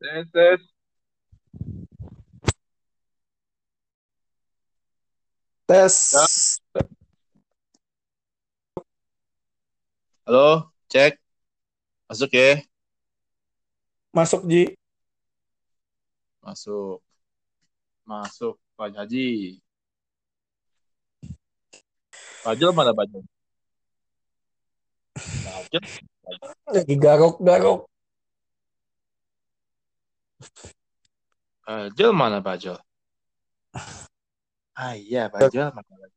Tes, tes. Tes. Halo, cek. Masuk ya. Masuk Ji. Masuk. Masuk, Pak Haji. Bajul mana Bajul? Bajul? Lagi garuk-garuk. Bajul mana Bajul? Ah iya, Bajul mana Bajul?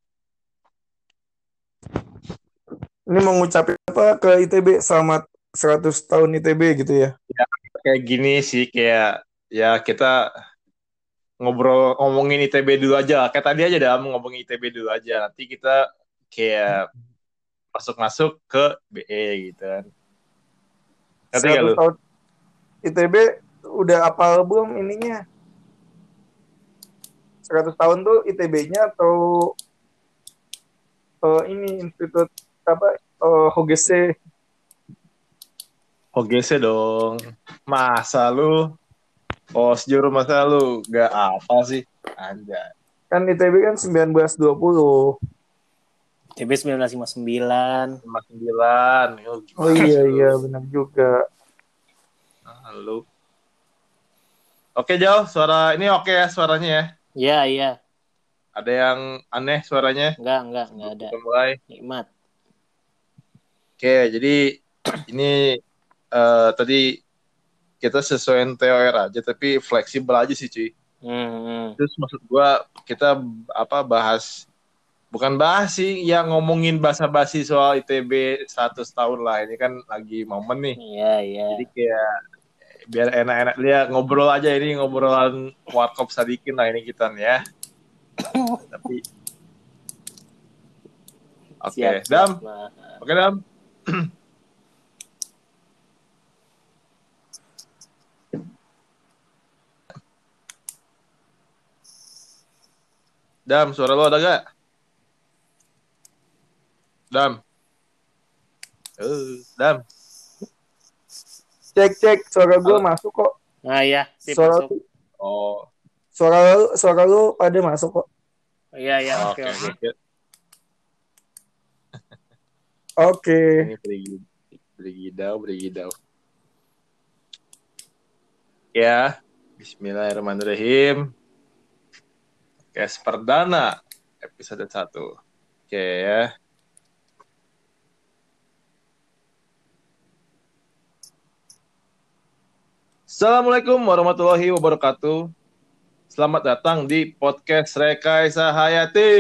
Ini mau ngucapin apa ke ITB selamat 100 tahun ITB gitu ya. Kayak gini sih, kayak ya kita ngobrol ngomongin ITB dulu aja. Kayak tadi aja dah ngomongin ITB dulu aja. Nanti kita kayak masuk-masuk ke BE gitu kan. Ngerti gak 100 lu? tahun ITB udah apa belum ininya? 100 tahun tuh ITB-nya atau eh, ini institut apa eh, HGC OGC dong. Masa lu Osjur masa lu gak apa sih? Anjay. kan ITB kan 1920 TB 1959. 59. Oh, oh iya iya benar juga Ah, lu. Oke, Jauh. Suara ini oke ya suaranya ya. Iya, iya. Ada yang aneh suaranya? Enggak, enggak, enggak ada. Kita mulai. Nikmat. Oke, jadi ini eh, tadi kita sesuaiin TOR aja, tapi fleksibel aja sih, cuy. Hmm, hmm. Terus maksud gua kita apa bahas bukan bahas sih, ya ngomongin basa-basi soal ITB 100 tahun lah. Ini kan lagi momen nih. Iya, iya. Jadi kayak biar enak-enak dia ngobrol aja ini ngobrolan warkop sadikin lah ini kita nih ya. Tapi Oke, siap. Dam. Oke, Dam. Dam, suara lo ada gak? Dam. Eh, Dam. Cek cek suara gue Halo. masuk kok Nah, iya, sip suara masuk. Oh, suara lu suara lu pada masuk kok Iya, iya, oke, oke, oke. oke. berigidau, berigidau. Ya, Bismillahirrahmanirrahim. Kes perdana episode 1. Oke ya. Assalamualaikum warahmatullahi wabarakatuh. Selamat datang di podcast Rekaisa Hayati.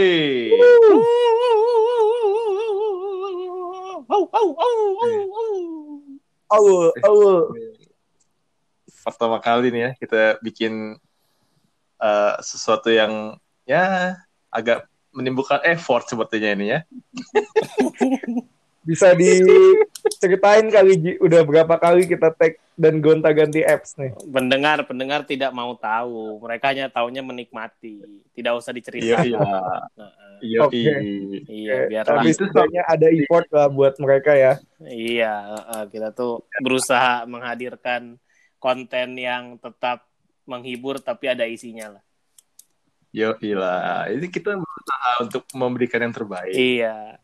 Pertama kali nih ya kita bikin eh, sesuatu yang ya agak menimbulkan effort sepertinya ini ya. bisa diceritain kali Ji udah berapa kali kita tag dan gonta-ganti apps nih Pendengar, pendengar tidak mau tahu. Mereka hanya taunya menikmati. Tidak usah Iya diceritakan. iya. Heeh. Iya Oke. iya. Iya, Oke, biarlah. tapi setidaknya ada effort lah buat mereka ya Iya, heeh, kita tuh berusaha menghadirkan konten yang tetap menghibur tapi ada isinya lah. Yo iya. Ini kita berusaha untuk memberikan yang terbaik. Iya.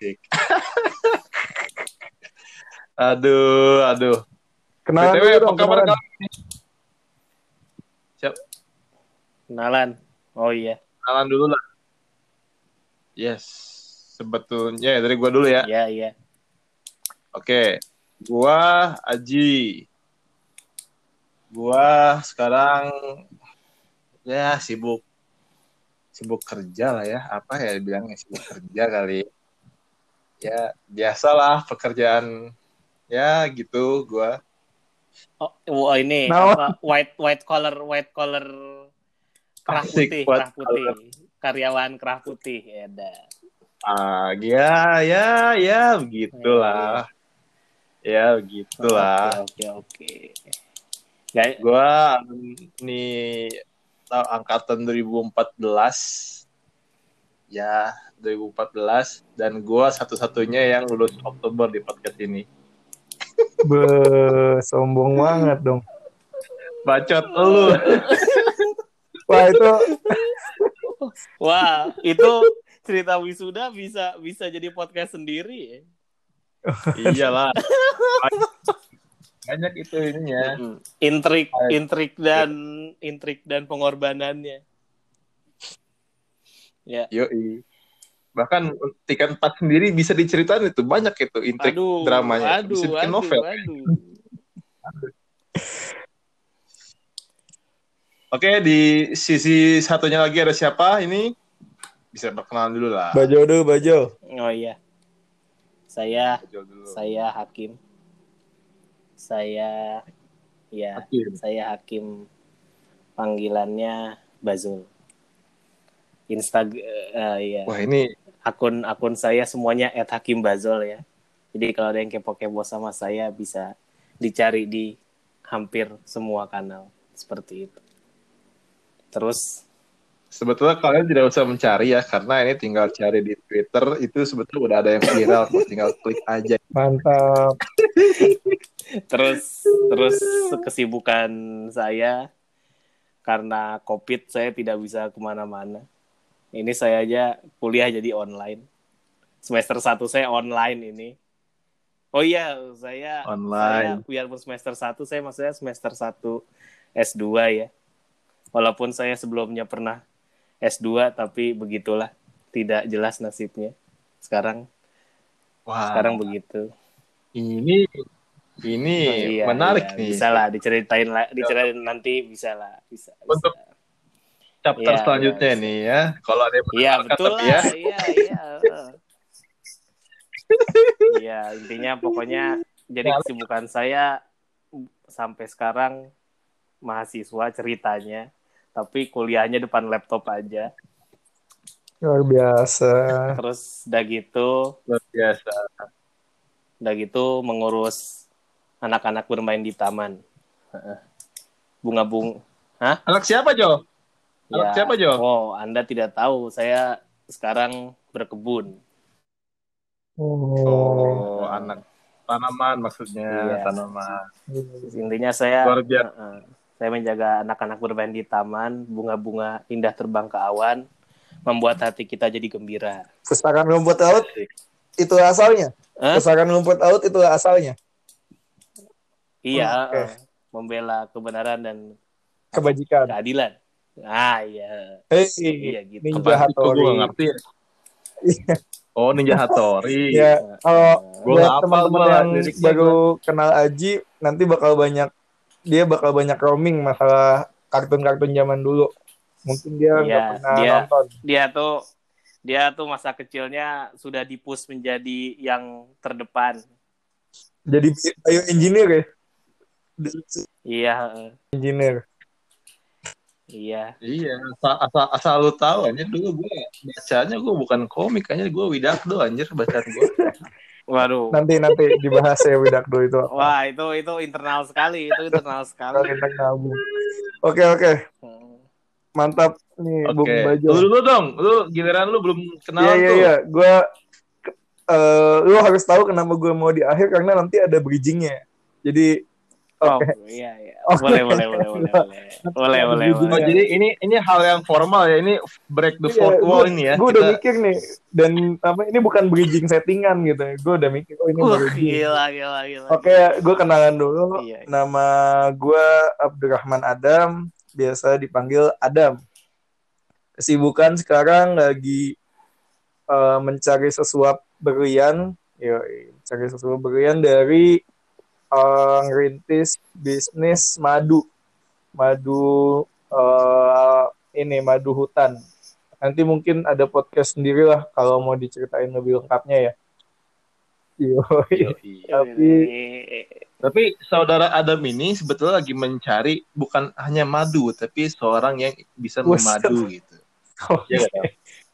Aduh, aduh. kenalan BTW apa kabar kalian? Siap, Kenalan. Oh iya. kenalan dulu lah. Yes. Sebetulnya ya dari gua dulu ya. Iya, iya. Oke, gua Aji. Gua sekarang ya sibuk sibuk kerja lah ya. Apa ya bilangnya sibuk kerja kali. Ya biasalah pekerjaan ya gitu gua. Oh, oh, ini Nah, apa white white collar white collar kerah putih, kerah putih. Karyawan kerah putih ya ada. Ah, ya ya ya begitulah. Ya begitulah. Oke, oke, oke. Gak, Gua nih tahu angkatan 2014. Ya, 2014 dan gua satu-satunya yang lulus Oktober di podcast ini. Be, sombong banget dong Bacot lu. Wah itu Wah, itu cerita wisuda bisa bisa jadi podcast sendiri ya. Iyalah. Banyak itu ininya. Intrik, intrik dan intrik dan pengorbanannya. Ya. Yoi. Bahkan tiket empat sendiri bisa diceritain itu banyak itu intrik Aduh, dramanya. aduh, bisa bikin aduh, novel. aduh. Oke, di sisi satunya lagi ada siapa ini? Bisa perkenalan dulu lah. Bajo dulu Bajo. Oh iya. Saya dulu. saya Hakim. Saya ya, Hakim. saya Hakim. Panggilannya Bazul. Instagram ya. Wah, ini Akun akun saya semuanya @hakimbazol ya. Jadi kalau ada yang kepo-kepo sama saya bisa dicari di hampir semua kanal seperti itu. Terus sebetulnya kalian tidak usah mencari ya karena ini tinggal cari di Twitter itu sebetulnya udah ada yang viral kok tinggal klik aja. Mantap. terus terus kesibukan saya karena covid saya tidak bisa ke mana-mana ini saya aja kuliah jadi online semester satu saya online ini oh iya saya Online. saya biarpun semester satu saya maksudnya semester satu S2 ya walaupun saya sebelumnya pernah S2 tapi begitulah tidak jelas nasibnya sekarang Wah, sekarang begitu ini ini Oh, iya, menarik iya. nih. Bisa lah diceritain lah, diceritain nanti bisa lah, bisa. bisa. Chapter Iya, selanjutnya iya. nih ya. Kalau ada yang Iya mendengarkan betul tapi lah, ya. iya iya. Iya intinya pokoknya jadi kesibukan saya sampai sekarang mahasiswa ceritanya, tapi kuliahnya depan laptop aja. Luar biasa. Terus udah gitu, Luar biasa. udah gitu mengurus anak-anak bermain di taman. Heeh. Bunga-bunga. Anak siapa, Jo? Anak siapa, Jo? Oh, Anda tidak tahu. Saya sekarang berkebun. Oh, anak tanaman maksudnya, Iya. tanaman. Intinya saya Luar biasa. Heeh. saya menjaga anak-anak bermain di taman, bunga-bunga indah terbang ke awan, membuat hati kita jadi gembira. Pustakaan rumput laut itu asalnya. Hah? Pustakaan rumput laut itu asalnya. Iya, heeh. membela kebenaran dan Kebajikan. keadilan. Ah, iya. Hei, Iya gitu. Ninja? Kok gue ngerti ya? Oh, Ninja Hattori. Ya, kalau buat teman-teman yang liriknya, baru kenal Aji, nanti bakal banyak dia bakal banyak roaming masalah kartun-kartun zaman dulu. Mungkin dia nggak Iya, pernah dia- nonton. Dia tuh dia tuh masa kecilnya sudah dipus menjadi yang terdepan. Jadi bioengineer ya. Iya. Engineer. Iya. Iya, asal, asal, asal lu tahu anjir dulu gue bacanya gue bukan komik anjir gue Widakdo anjir bacaan gue. Waduh. Nanti nanti dibahas ya Widakdo itu. apa. Wah, itu itu internal sekali, itu internal sekali. gabung. Oke oke, Hmm. mantap nih Bung Oke, Bajo. lu dulu dong, lu giliran lu belum kenal Iya iya tuh. iya, gue eh lu harus tahu kenapa gue mau di akhir karena nanti ada bridgingnya. Jadi Oh, Oke. iya iya. Oke. Boleh boleh boleh boleh boleh. Boleh boleh Oh, boleh. jadi ini ini hal yang formal ya, ini break the Iya, fourth wall gua- ini ya. gue udah Kita- mikir nih dan apa ini bukan bridging settingan gitu. Gue udah mikir oh ini Uh, bridging. gila gila gila. Oke, gue kenalan dulu. Iya, iya. Nama gue Abdurrahman Adam, biasa dipanggil Adam. Kesibukan sekarang lagi eh, mencari sesuap berlian, Yoi, mencari sesuap berlian dari eh, ngerintis bisnis madu, madu eh, ini madu hutan. Nanti mungkin ada podcast sendiri lah kalau mau diceritain lebih lengkapnya ya. Yoi. Yoi. Tapi Tapi saudara Adam ini sebetulnya lagi mencari bukan hanya madu, tapi seorang yang bisa Buset. memadu gitu. Oke. Iya?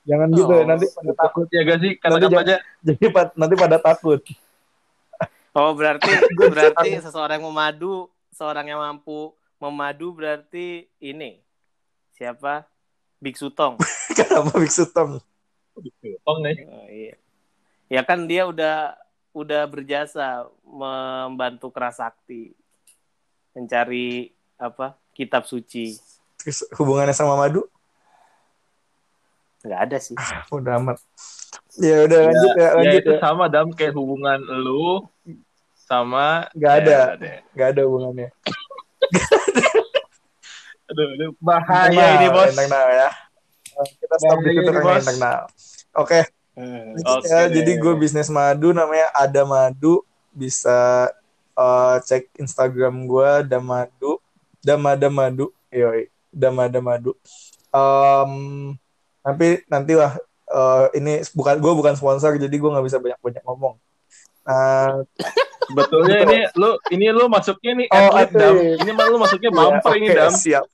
Jangan gitu ya, Oh. nanti pada takut. Ya gak sih kata-katanya? Jadi nanti pada takut. Oh, berarti berarti seseorang yang memadu, seorang yang mampu memadu berarti ini. Siapa? Biksu Tong. Kenapa Biksu Tong? Oh, nih. Oh, iya. Ya kan dia udah udah berjasa membantu Kerasakti mencari apa kitab suci. Terus hubungannya sama madu? Nggak ada sih. Udah amat. Ya udah lanjut ya, ya lanjut itu ya. sama dam kayak hubungan lu sama Nggak ada. Ya, udah deh. Gak ada hubungannya. aduh, aduh, bahaya Internal, ini bos internal ya. Eh, Kita stop di situ. Oke, Hmm. lanjut Oke ya. deh. Jadi gue bisnis madu namanya Ada Madu. Bisa eh, cek Instagram gue Damadu. Damada Madu. Yoi. Damada Madu. Em, tapi nantilah eh, ini bukan gue bukan sponsor jadi gue nggak bisa banyak banyak ngomong. Nah, Betulnya ini lu ini lu masuknya nih Oh, atlet. Ini mah lu masuknya bumper ya, ini oke, dam. siap.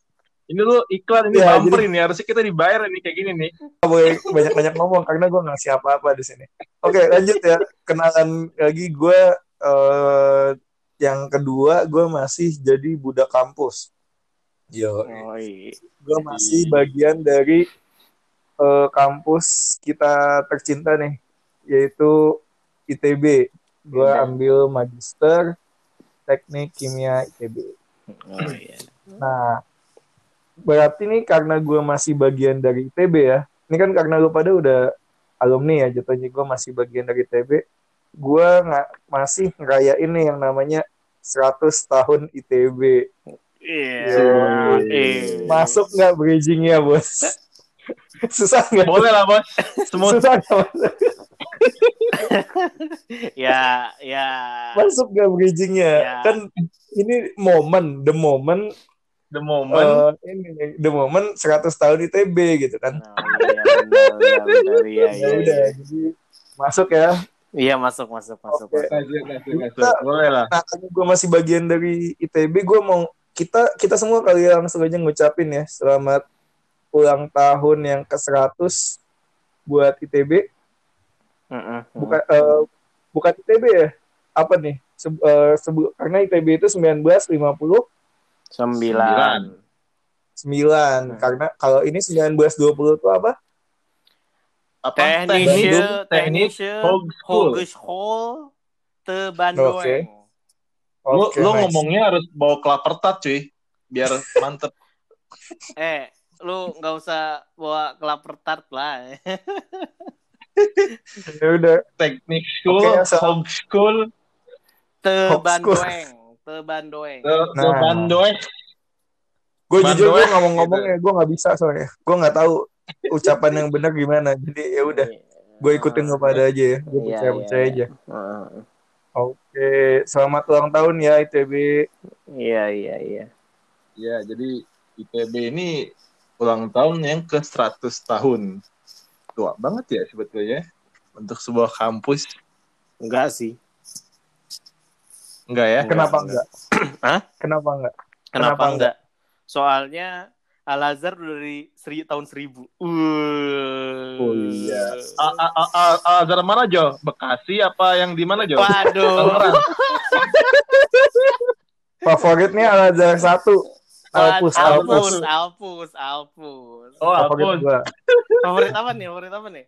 Ini lu iklan ini Ya, bumper ini harusnya kita dibayar ini kayak gini nih. Boleh banyak-banyak ngomong karena gue nggak siapa apa di sini. Oke, lanjut ya. Kenalan lagi gue eh, yang kedua gue masih jadi budak kampus. Yo, Oh, iya. gue masih bagian dari eh, kampus kita tercinta nih, yaitu ITB. Gue Iya. ambil magister teknik kimia ITB. Oh, iya. Nah, berarti nih karena gue masih bagian dari ITB ya. Ini kan karena lu pada udah alumni ya, jatuhnya gue masih bagian dari ITB. Gue nggak masih ngerayain nih yang namanya 100 tahun ITB. Iya. Iya. Masuk nggak bridgingnya, bos? Susah nggak? Boleh lah bos. Semua Susah nggak? Ya, ya. Masuk nggak bridgingnya? Ya. Kan ini momen, the moment, the moment. eh, ini the moment 100 tahun ITB gitu kan. Oh, iya, benar, benar. Iya, Ya iya. udah, iya. jadi masuk ya. Iya, masuk, masuk, masuk. Oke. masuk. Kita- Boleh lah. Nah, gue masih bagian dari ITB, gue mau kita kita semua kali ya langsung aja ngucapin ya selamat ulang tahun yang ke-100 buat ITB. Bukan eh, bukan ITB ya? Apa nih? Se- eh, sebu- karena ITB itu 1959 Sembilan. Hmm. karena kalau ini 1920 itu apa? Apa? Teknische, teknik Hogeschool. Te Bandung. Oke. Lu, Oke, lu nice. ngomongnya harus bawa kelapertat cuy. Biar mantep. Eh, lu nggak usah bawa kelapar tart lah. Ya udah, Teknik school, Oke, asal- homeschool, Te Hogeschool. Bandoeng, te Bandoeng. the, the Nah. Gue jujur gue ngomong-ngomong ya, gue nggak bisa soalnya. Gue nggak tahu ucapan yang benar gimana. Jadi ya udah, gue ikutin lo pada aja ya. Gue Iya, percaya percaya iya, aja. Heeh. Oke, selamat ulang tahun ya ITB. Iya, iya, iya. Ya, jadi ITB ini ulang tahun yang ke 100 tahun. Tua banget ya sebetulnya untuk sebuah kampus. Enggak sih. Enggak ya? Kenapa enggak. enggak? Hah? Kenapa enggak? Kenapa, Kenapa enggak? Soalnya Al Azhar dari seri, tahun 1000. Uh. Oh iya. A- a- a- a- Azhar mana Jo? Bekasi apa yang di mana Jo? Waduh. Favoritnya Al Azhar satu. Alpus, Alpus, Alpus. Alpus, Alpus. Oh, Favorit Alpus. gua. Favorit apa nih? Favorit apa nih?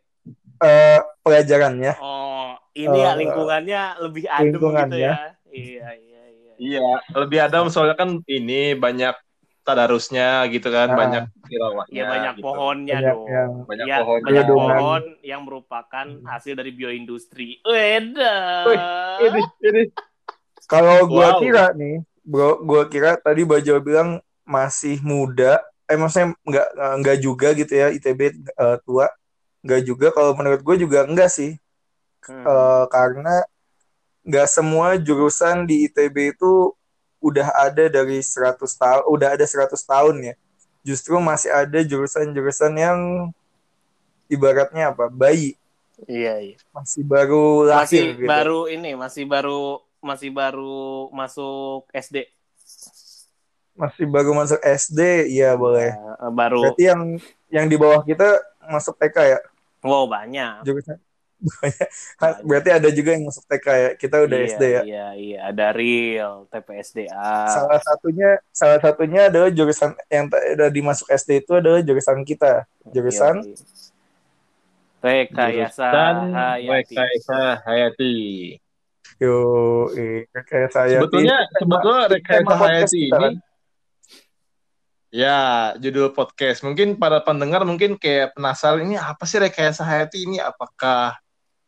Eh, pelajarannya. Oh, ini ya Eh, lingkungannya lebih adem gitu lingkungannya. ya. Iya, iya, iya. Iya, lebih adem soalnya kan ini banyak tadarusnya gitu kan, Ah. banyak tilawahnya. Ya banyak gitu. pohonnya Banyak dong. yang Banyak ya, pohonnya. banyak pohon yang merupakan hasil dari bioindustri. Weda. Wih, Ini, ini. Kalau gua Wow. kira nih, bro, gua kira tadi Bajo bilang masih muda. Eh maksudnya enggak enggak juga gitu ya ITB eh, tua. Enggak juga kalau menurut gue juga enggak sih. Hmm. Eh, karena nggak semua jurusan di ITB itu udah ada dari 100 tahun, udah ada 100 tahun ya. Justru masih ada jurusan-jurusan yang ibaratnya apa? Bayi, Iya, iya. masih baru lahir Masih gitu. baru ini, masih baru masih baru masuk SD. Masih baru masuk SD, iya boleh. Eh, baru Berarti yang yang di bawah kita masuk TK ya wow banyak. jurusan. Kan Berarti ada juga yang masuk TK ya. Kita udah iya, SD ya. Iya, iya, ada real TPSDA. Salah satunya salah satunya adalah jurusan yang udah dimasuk SD itu adalah jurusan kita. Jurusan Iya, iya. Rekayasa Hayati. Rekayasa Hayati. yo eh, kayak saya Sebetulnya sebetulnya Rekayasa Hayati kita, ini kan? Ya, judul podcast. Mungkin para pendengar mungkin kayak penasaran ini apa sih rekayasa Hayati ini? Apakah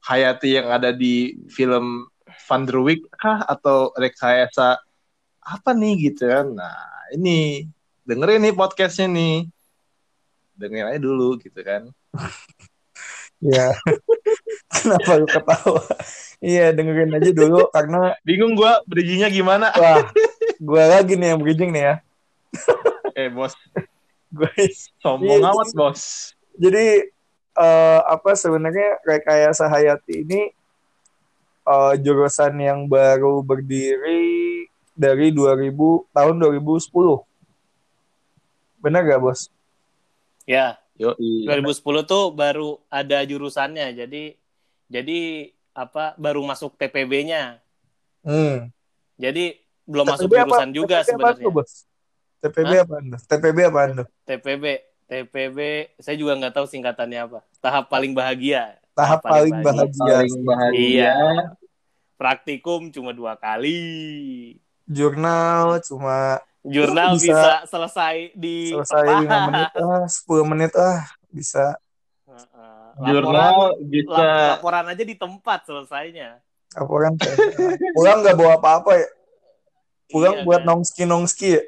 Hayati yang ada di film Van der Wijk kah atau rekayasa apa nih gitu kan? Nah, ini dengerin nih podcastnya nih. Dengerin aja dulu gitu kan. Iya. Kenapa lu ketawa? Iya, dengerin aja dulu karena Bingung gua bridgingnya gimana? wah, gua lagi nih yang bridging nih ya. Eh, bos. Gue Sombong Iya, amat, bos. jadi eh, apa sebenarnya rekayasa Hayati ini eh, jurusan yang baru berdiri dari 2000 tahun 2010. Benar gak, Bos? Ya, Yo, 2010 tuh baru ada jurusannya. Jadi jadi apa baru masuk TPB-nya. Hmm. Jadi belum masuk TPB apa- jurusan juga TPB sebenarnya. tuh, Bos? TPB Hah? apaan tuh? TPB apaan tuh? TPB, TPB, saya juga nggak tahu singkatannya apa. Tahap paling bahagia. Tahap paling bahagia. paling bahagia. Iya. Praktikum cuma dua kali. Jurnal cuma Jurnal Bisa bisa, selesai di selesai. 5 menit ah, 10 menit ah bisa Heeh. Jurnal Laporan, bisa lap- laporan aja di tempat selesainya. laporan pulang nggak bawa apa-apa ya pulang Iya, buat kan? nongski nongski ya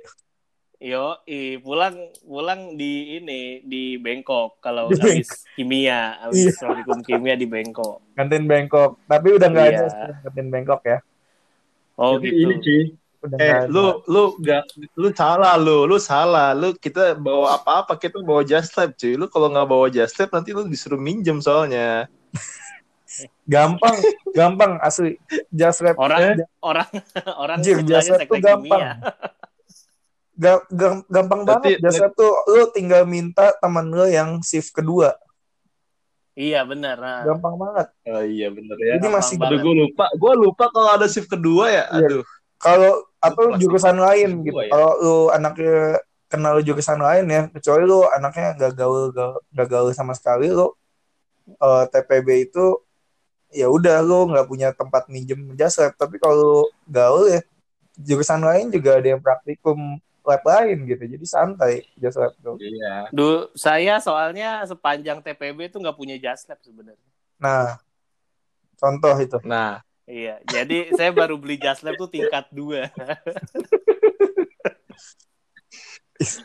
Yo, i, pulang pulang di ini di Bangkok kalau Di habis kimia, habis Iya. praktikum kimia di Bangkok. kantin Bangkok tapi udah nggak Iya. ada sekarang kantin Bangkok ya Oh Jadi gitu. ini sih. udah Eh, lu lu gak lu salah lu, lu salah. Lu kita bawa apa-apa kita bawa just lab cuy. Lu kalau nggak bawa just lab nanti lu disuruh minjem soalnya. gampang gampang asli just lab Orang eh, orang orang Anjir, sebelahnya jasa tuh gampang. kimia. ga- ga- gampang Berarti- banget lab tuh lu tinggal minta teman lu yang shift kedua Iya benar. Nah. gampang banget Oh iya bener ya. jadi gampang masih. Aduh gue lupa, gue lupa kalau ada shift kedua ya. Iya. Aduh. kalau atau Lu jurusan lain kedua gitu ya? kalau lu anaknya kenal jurusan lain ya kecuali lu anaknya gak gaul gak gaul sama sekali lu eh, TPB itu ya udah lu nggak punya tempat minjem jasa tapi kalau gaul ya jurusan lain juga ada yang praktikum lab lain gitu jadi santai jasa lab tuh Iya. Duh, saya soalnya sepanjang TPB tuh nggak punya just lab sebenarnya. nah contoh itu Nah, Iya, jadi saya baru beli just lab tuh tingkat dua.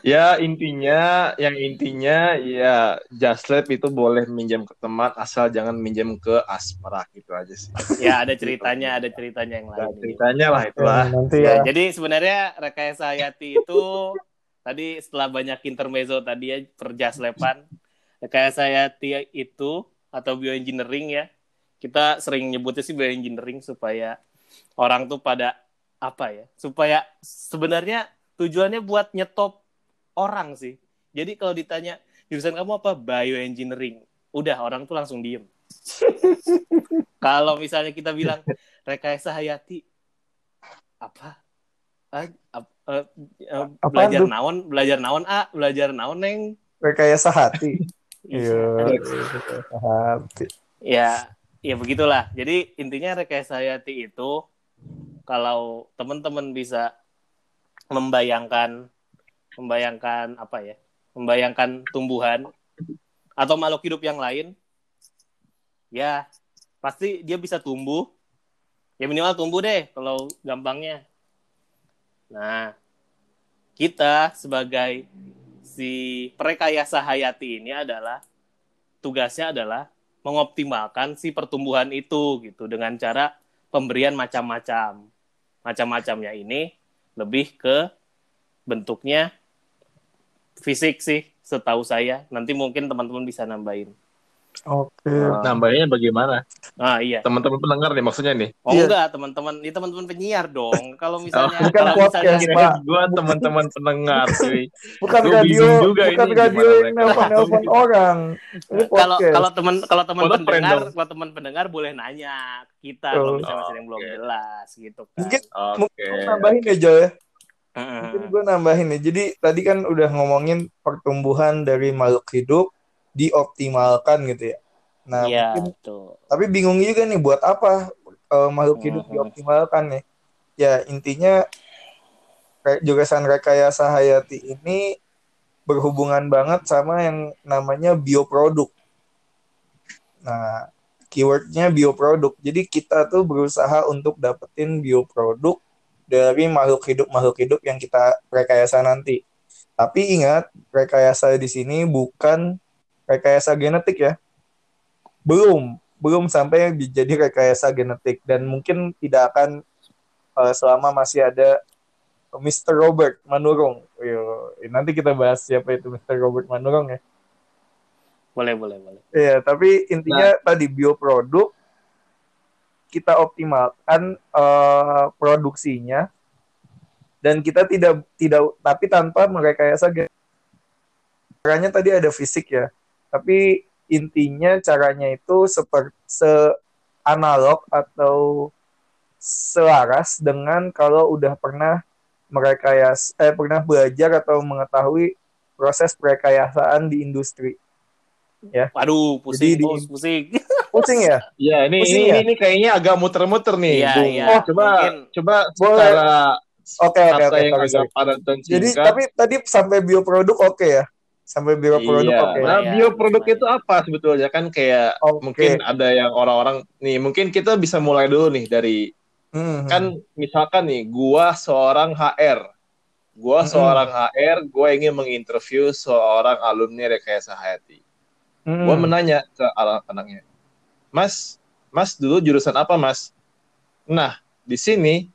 ya intinya, yang intinya ya just lab itu boleh minjem ke teman asal jangan minjem ke Asmara gitu aja sih. ya ada ceritanya, ada ceritanya yang Nah, lain. ceritanya lah itu Ya, lah. nanti Ya, ya jadi sebenarnya rekayasa Hayati itu tadi setelah banyak intermezzo tadi ya per just rekayasa Hayati itu atau bioengineering ya. Kita sering nyebutnya sih bioengineering supaya orang tuh pada apa ya? Supaya sebenarnya tujuannya buat nyetop orang sih. Jadi kalau ditanya jurusan kamu apa? Bioengineering. Udah orang tuh langsung diem. kalau misalnya kita bilang rekayasa Hayati apa? Ah, ap- eh, Apaan belajar tuh? naon, belajar naon A, belajar naon neng. rekayasa hati Iya. iya hati Ya, ya begitulah. Jadi intinya rekayasa hayati itu kalau teman-teman bisa membayangkan membayangkan apa ya? Membayangkan tumbuhan atau makhluk hidup yang lain ya pasti dia bisa tumbuh. Ya minimal tumbuh deh kalau gampangnya. Nah, kita sebagai si perekayasa hayati ini adalah tugasnya adalah mengoptimalkan si pertumbuhan itu gitu dengan cara pemberian macam-macam. Macam-macamnya ini lebih ke bentuknya fisik sih setahu saya. Nanti mungkin teman-teman bisa nambahin. oke Nambahinnya bagaimana? Ah iya. Teman-teman pendengar nih maksudnya nih. Oh Iya. enggak, teman-teman. Ini teman-teman penyiar dong. Kalau misalnya Ini kan kalau podcast, misalnya gue teman-teman pendengar cuy. bukan Gua radio juga bukan ini radio yang nelfon nelfon orang kalau kalau teman kalau teman pendengar kalau teman pendengar boleh nanya kita Oh. kalau misalnya masih ada yang belum jelas gitu kan. mungkin Oke. mungkin gua nambahin ya Jo ya Heeh. Mungkin gue nambahin ya jadi tadi kan udah ngomongin pertumbuhan dari makhluk hidup dioptimalkan gitu ya nah Iya, mungkin tuh. tapi bingung juga nih buat apa eh, makhluk hidup Mhm. dioptimalkan nih ya intinya re- jurusan rekayasa hayati ini berhubungan banget sama yang namanya bioproduk. Nah, keywordnya bioproduk. Jadi kita tuh berusaha untuk dapetin bioproduk dari makhluk hidup makhluk hidup yang kita rekayasa nanti. Tapi ingat, rekayasa di sini bukan rekayasa genetik ya. Belum, belum sampai jadi rekayasa genetik dan mungkin tidak akan uh, selama masih ada Mr. Robert Manurung. Yo, nanti kita bahas siapa itu Mr. Robert Manurung ya. Boleh, boleh, boleh. Iya, tapi intinya nah. tadi bioproduk kita optimalkan uh, produksinya dan kita tidak tidak tapi tanpa merekayasa caranya tadi ada fisik ya tapi intinya caranya itu seperti se analog atau selaras dengan kalau udah pernah merekayas eh pernah belajar atau mengetahui proses perekayasaan di industri ya. Waduh, pusing, Jadi, bos, pusing. Pusing ya? Iya, ini pusing ini, ya? ini kayaknya agak muter-muter nih. Iya, iya. Oh, coba Mungkin. coba Boleh. secara Oke, oke, oke. Jadi tapi tadi sampai bioproduk oke okay ya? Sampai bioproduk iya. oke. Okay. Nah, bioproduk itu apa sebetulnya? Kan kayak okay. mungkin ada yang orang-orang nih, mungkin kita bisa mulai dulu nih dari hmm. kan misalkan nih, gua seorang HR. Gua hmm. seorang HR, gua ingin menginterview seorang alumni Rekayasa Hayati Hmm. Gue menanya ke anak-anaknya, Mas, Mas dulu jurusan apa Mas? Nah, di sini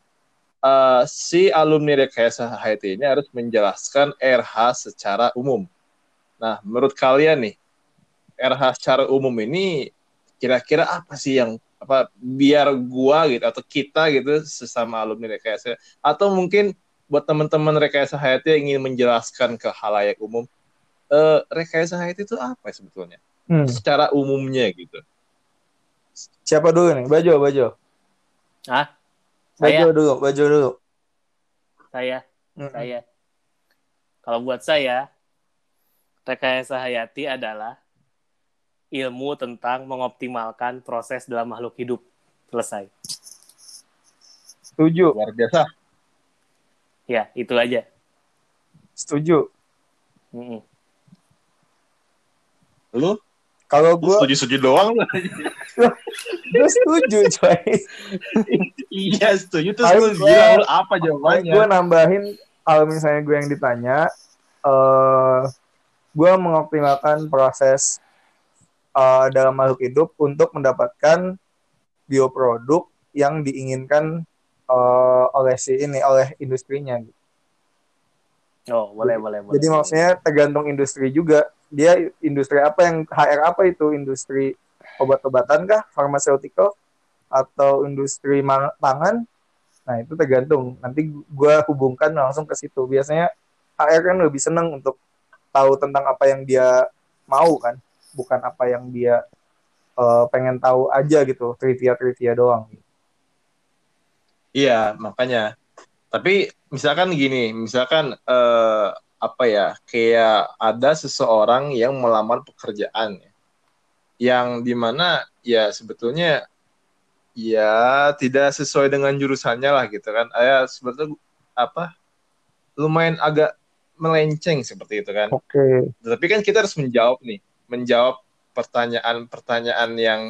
uh, si alumni rekayasa HIT ini harus menjelaskan RH secara umum. Nah, menurut kalian nih, RH secara umum ini kira-kira apa sih yang apa biar gua gitu atau kita gitu sesama alumni rekayasa atau mungkin buat teman-teman rekayasa HIT yang ingin menjelaskan ke halayak umum uh, rekayasa HIT itu apa sebetulnya? Hmm. Secara umumnya gitu. Siapa dulu nih? Bajo, Bajo. Ah? Bajo dulu, Bajo dulu. Saya, hmm. saya. Kalau buat saya, rekayasa hayati adalah ilmu tentang mengoptimalkan proses dalam makhluk hidup. Selesai. Setuju. Luar biasa. Ya, itu aja. Setuju. Mm -mm. Lu? Kalau gue setuju setuju doang gue setuju coy. Iya setuju. Terus gue bilang apa jawabannya? gue nambahin kalau misalnya gue yang ditanya uh, gue mengoptimalkan proses uh, dalam makhluk hidup untuk mendapatkan bioproduk yang diinginkan uh, oleh si ini oleh industrinya gitu. Oh, boleh, boleh, boleh. Jadi maksudnya tergantung industri juga. Dia industri apa yang HR apa itu? Industri obat-obatan kah? Farmaceutical? Atau industri pangan? Nah itu tergantung. Nanti gue hubungkan langsung ke situ. Biasanya HR kan lebih seneng untuk tahu tentang apa yang dia mau kan? Bukan apa yang dia uh, pengen tahu aja gitu. Trivia trivia doang. Iya makanya tapi misalkan gini misalkan uh, apa ya kayak ada seseorang yang melamar pekerjaan ya, yang di mana ya sebetulnya ya tidak sesuai dengan jurusannya lah gitu kan. Ya sebetulnya apa lumayan agak melenceng seperti itu kan. Oke. Okay. tapi kan kita harus menjawab nih menjawab pertanyaan-pertanyaan yang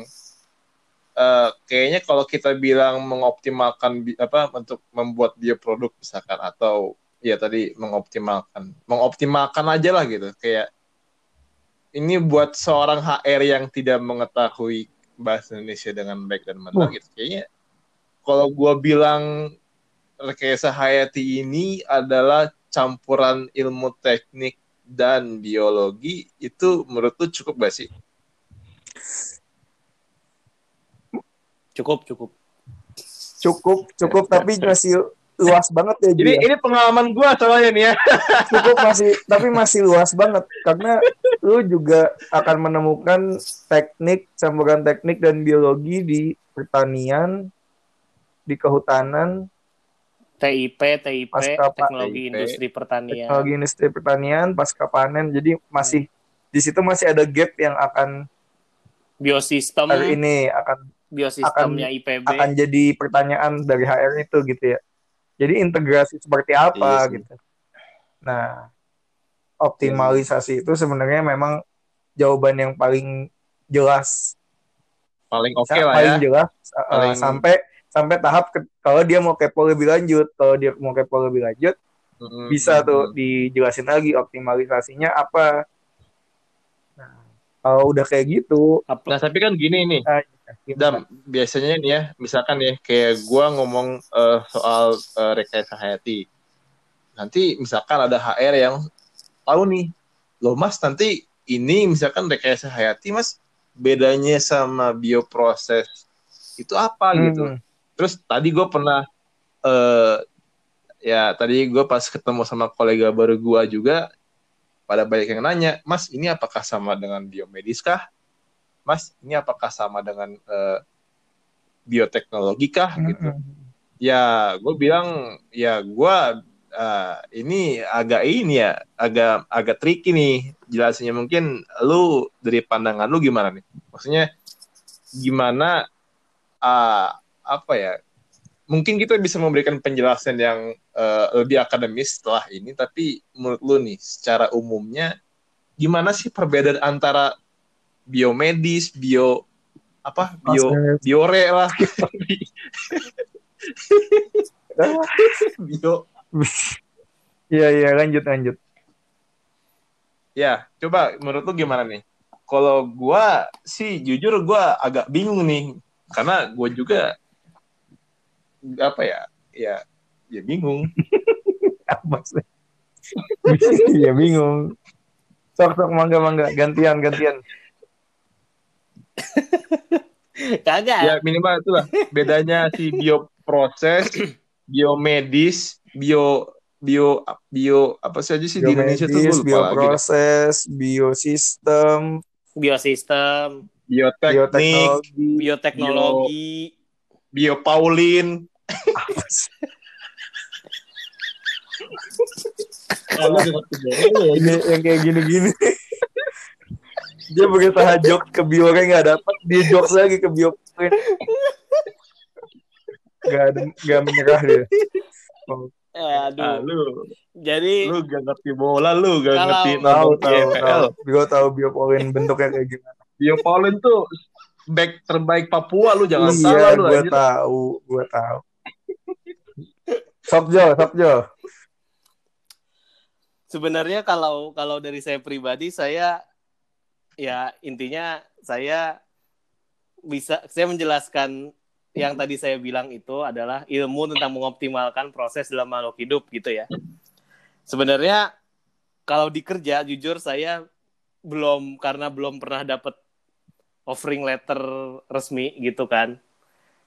uh, kayaknya kalau kita bilang mengoptimalkan apa untuk membuat dia produk misalkan atau ya tadi mengoptimalkan mengoptimalkan aja lah gitu kayak ini buat seorang HR yang tidak mengetahui bahasa Indonesia dengan baik dan benar oh. gitu kayaknya kalau gue bilang rekayasa hayati ini adalah campuran ilmu teknik dan biologi itu menurut lu cukup gak sih? Cukup, cukup. Cukup, cukup tapi masih luas banget ya. Jadi ya. ini pengalaman gua soalnya nih ya. Cukup masih tapi masih luas banget karena lu juga akan menemukan teknik campuran teknik dan biologi di pertanian, di kehutanan, TIP, TIP, teknologi TIP, industri pertanian. Teknologi industri pertanian pasca panen. Jadi masih hmm. di situ masih ada gap yang akan biosistem ini akan biosistemnya akan, IPB akan jadi pertanyaan dari HR itu gitu ya. Jadi integrasi seperti apa iya gitu. Nah, optimalisasi itu sebenarnya memang jawaban yang paling jelas paling oke lah paling ya jelas uh, Paling- sampai sampai tahap ke- kalau dia mau kepo lebih lanjut kalau dia mau kepo lebih lanjut Mm-mm. bisa tuh dijelasin lagi optimalisasinya apa nah kalau udah kayak gitu nah tapi kan gini nih ah, Dam, biasanya nih ya, misalkan ya, kayak gua ngomong eh, soal eh, rekayasa hayati. Nanti misalkan ada HR yang tahu nih, loh mas nanti ini misalkan rekayasa hayati mas, bedanya sama bioproses itu apa gitu. Hmm. Terus tadi gue pernah, eh ya tadi gue pas ketemu sama kolega baru gua juga, pada banyak yang nanya, mas ini apakah sama dengan biomedis kah? Mas ini apakah sama dengan eh, bioteknologi kah? Gitu. Mm-mm. Ya gue bilang, ya gue eh, ini agak ini ya, agak agak tricky nih jelasinnya. Mungkin lu dari pandangan lu gimana nih? Maksudnya gimana ah, apa ya? Mungkin kita bisa memberikan penjelasan yang eh, lebih akademis setelah ini, tapi menurut lu nih, secara umumnya gimana sih perbedaan antara biomedis, bio apa, bio biore lah, bio Iya iya lanjut lanjut. Ya, coba menurut lu gimana nih? Kalau gua sih jujur gua agak bingung nih, karena gua juga apa ya? Ya, ya bingung. Apa sih? Iya bingung. Sok sok mangga mangga gantian gantian. kagak. Ya minimal itulah bedanya si bioproses, biomedis, bio bio bio apa saja sih di Indonesia tuh lupa lagi. bioproses, biosistem, Biosistem, Bioteknik, bioteknologi. bioteknologi, biopaulin. Sih? Ini yang kayak gini-gini. Dia berusaha jok ke biore nggak dapat, dia jokes lagi ke bio. Gak ada, gak menyerah dia. Oh, Ah, aduh. lu, Jadi lu gak ngerti bola, lu gak Kalau- ngerti tahu tahu. Gue tahu biopolin bentuknya kayak gimana. Biopaulin tuh back terbaik Papua lu jangan iya, salah lu gue tahu, gue tahu. Sokjo, Sokjo. sebenarnya kalau kalau dari saya pribadi saya ya intinya saya bisa saya menjelaskan yang tadi saya bilang itu adalah ilmu tentang mengoptimalkan proses dalam makhluk hidup gitu ya. Sebenarnya kalau di kerja jujur saya belum karena belum pernah dapat offering letter resmi gitu kan.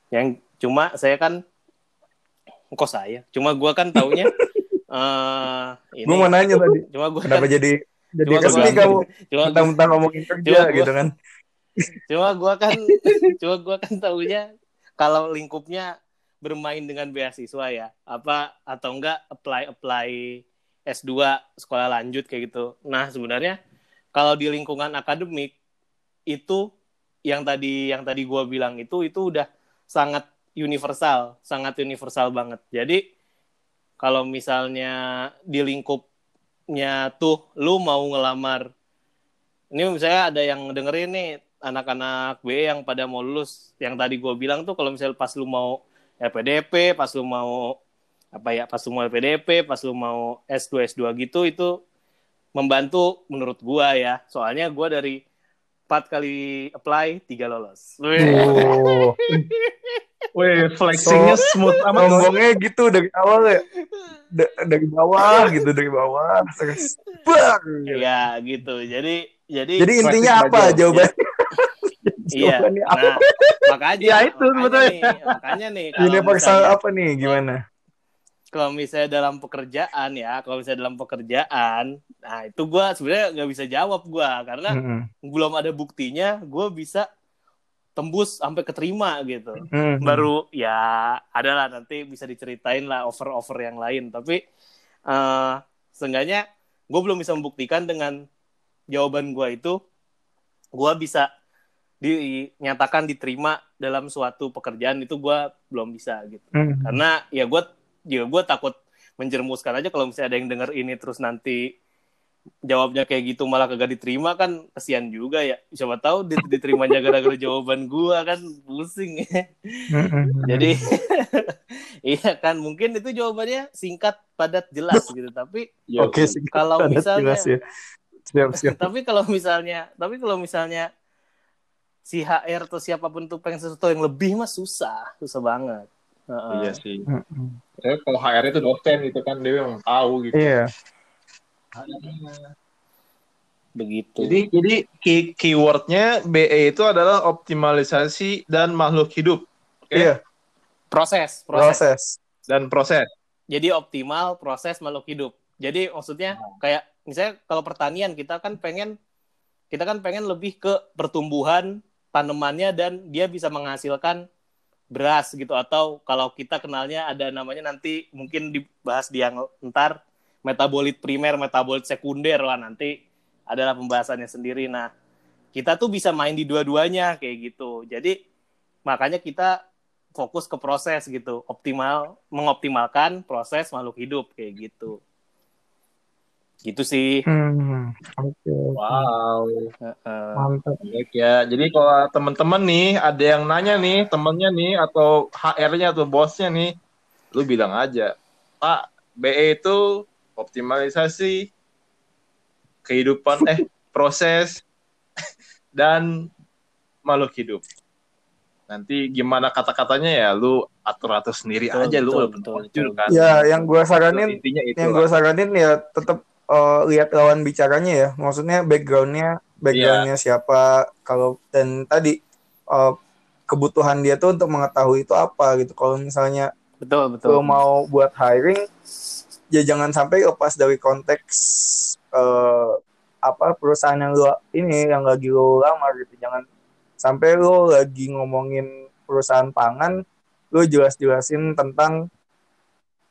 Yang cuma saya kan kok saya, cuma gua kan taunya eh ini Gue mau nanya tadi, cuma gua kenapa kan, jadi jadi Cuma resmi kamu cuma mentang-mentang ngomongin Cuma kerja gua- gitu kan? cuma gua kan cuma gua kan taunya kalau lingkupnya bermain dengan beasiswa ya apa atau enggak apply apply S2 sekolah lanjut kayak gitu. Nah sebenarnya kalau di lingkungan akademik itu yang tadi yang tadi gua bilang itu itu udah sangat universal sangat universal banget. Jadi kalau misalnya di lingkupnya tuh lu mau ngelamar. Ini misalnya ada yang dengerin nih anak-anak BE yang pada mau lulus yang tadi gue bilang tuh kalau misalnya pas lu mau LPDP pas lu mau apa ya pas lu mau LPDP pas lu mau S2 S2 gitu itu membantu menurut gua ya. Soalnya gua dari empat kali apply tiga lolos. Oh, Wih, flexingnya smooth amat. Ngomongnya gitu dari awal ya. Da- dari bawah gitu, dari bawah. Terus, bang. gitu. ya gitu jadi jadi Jadi intinya apa baju. jawabannya? iya jawabannya apa? nah makanya Ya, itu makanya sebetulnya. nih, makanya nih kalau Universal misalnya- apa nih? Gimana? kalau misalnya dalam pekerjaan ya kalau misalnya dalam pekerjaan nah itu gue sebenarnya nggak bisa jawab gue karena Mm-mm. belum ada buktinya gue bisa tembus sampai keterima gitu Mm-mm. baru ya adalah nanti bisa diceritain lah over-over yang lain tapi eh seenggaknya gue belum bisa membuktikan dengan jawaban gue itu gue bisa dinyatakan diterima dalam suatu pekerjaan itu gue belum bisa gitu Mm. karena ya gue ya gue takut menjermuskan aja kalau misalnya ada yang denger ini terus nanti jawabnya kayak gitu malah kagak diterima kan kesian juga ya. Siapa tahu diterimanya gara-gara jawaban gua kan pusing. Ya jadi iya kan mungkin itu jawabannya singkat padat jelas gitu. Tapi ya, oke okay, kalau misalnya jelas ya. siap, siap. tapi kalau misalnya tapi kalau misalnya si HR atau siapa pun tuh pengen sesuatu yang lebih mah susah susah banget. Uh, iya sih. Ya, kalau HR itu dosen gitu kan dia memang tahu gitu. Iya begitu. Jadi jadi key, keywordnya BE itu adalah optimalisasi dan makhluk hidup. Okay? Iya. Proses, proses. Proses. Dan proses. Jadi optimal proses makhluk hidup. Jadi maksudnya kayak misalnya kalau pertanian kita kan pengen kita kan pengen lebih ke pertumbuhan tanamannya dan dia bisa menghasilkan beras gitu atau kalau kita kenalnya ada namanya nanti mungkin dibahas di yang ntar metabolit primer, metabolit sekunder lah nanti adalah pembahasannya sendiri. Nah, kita tuh bisa main di dua-duanya kayak gitu. Jadi makanya kita fokus ke proses gitu, optimal mengoptimalkan proses makhluk hidup kayak gitu. Gitu sih. Hmm, okay. Wow. Mantap. Baik ya. Jadi kalau teman-teman nih ada yang nanya nih temennya nih atau HR-nya atau bosnya nih, lu bilang aja, Pak, BE itu optimalisasi kehidupan eh proses dan makhluk hidup. Nanti gimana kata-katanya ya lu atur-atur sendiri betul, aja betul, lu betul, betul, kan. Ya, yang gue saranin Intinya itu yang gue saranin ya tetap uh, eh, lihat lawan bicaranya ya. Maksudnya backgroundnya backgroundnya yeah. siapa kalau dan tadi uh, kebutuhan dia tuh untuk mengetahui itu apa gitu. Kalau misalnya betul betul. Lu mau buat hiring ya jangan sampai lepas dari konteks uh, apa perusahaan yang lu ini yang lagi lu lamar gitu. Jangan sampai lu lagi ngomongin perusahaan pangan lu jelas-jelasin tentang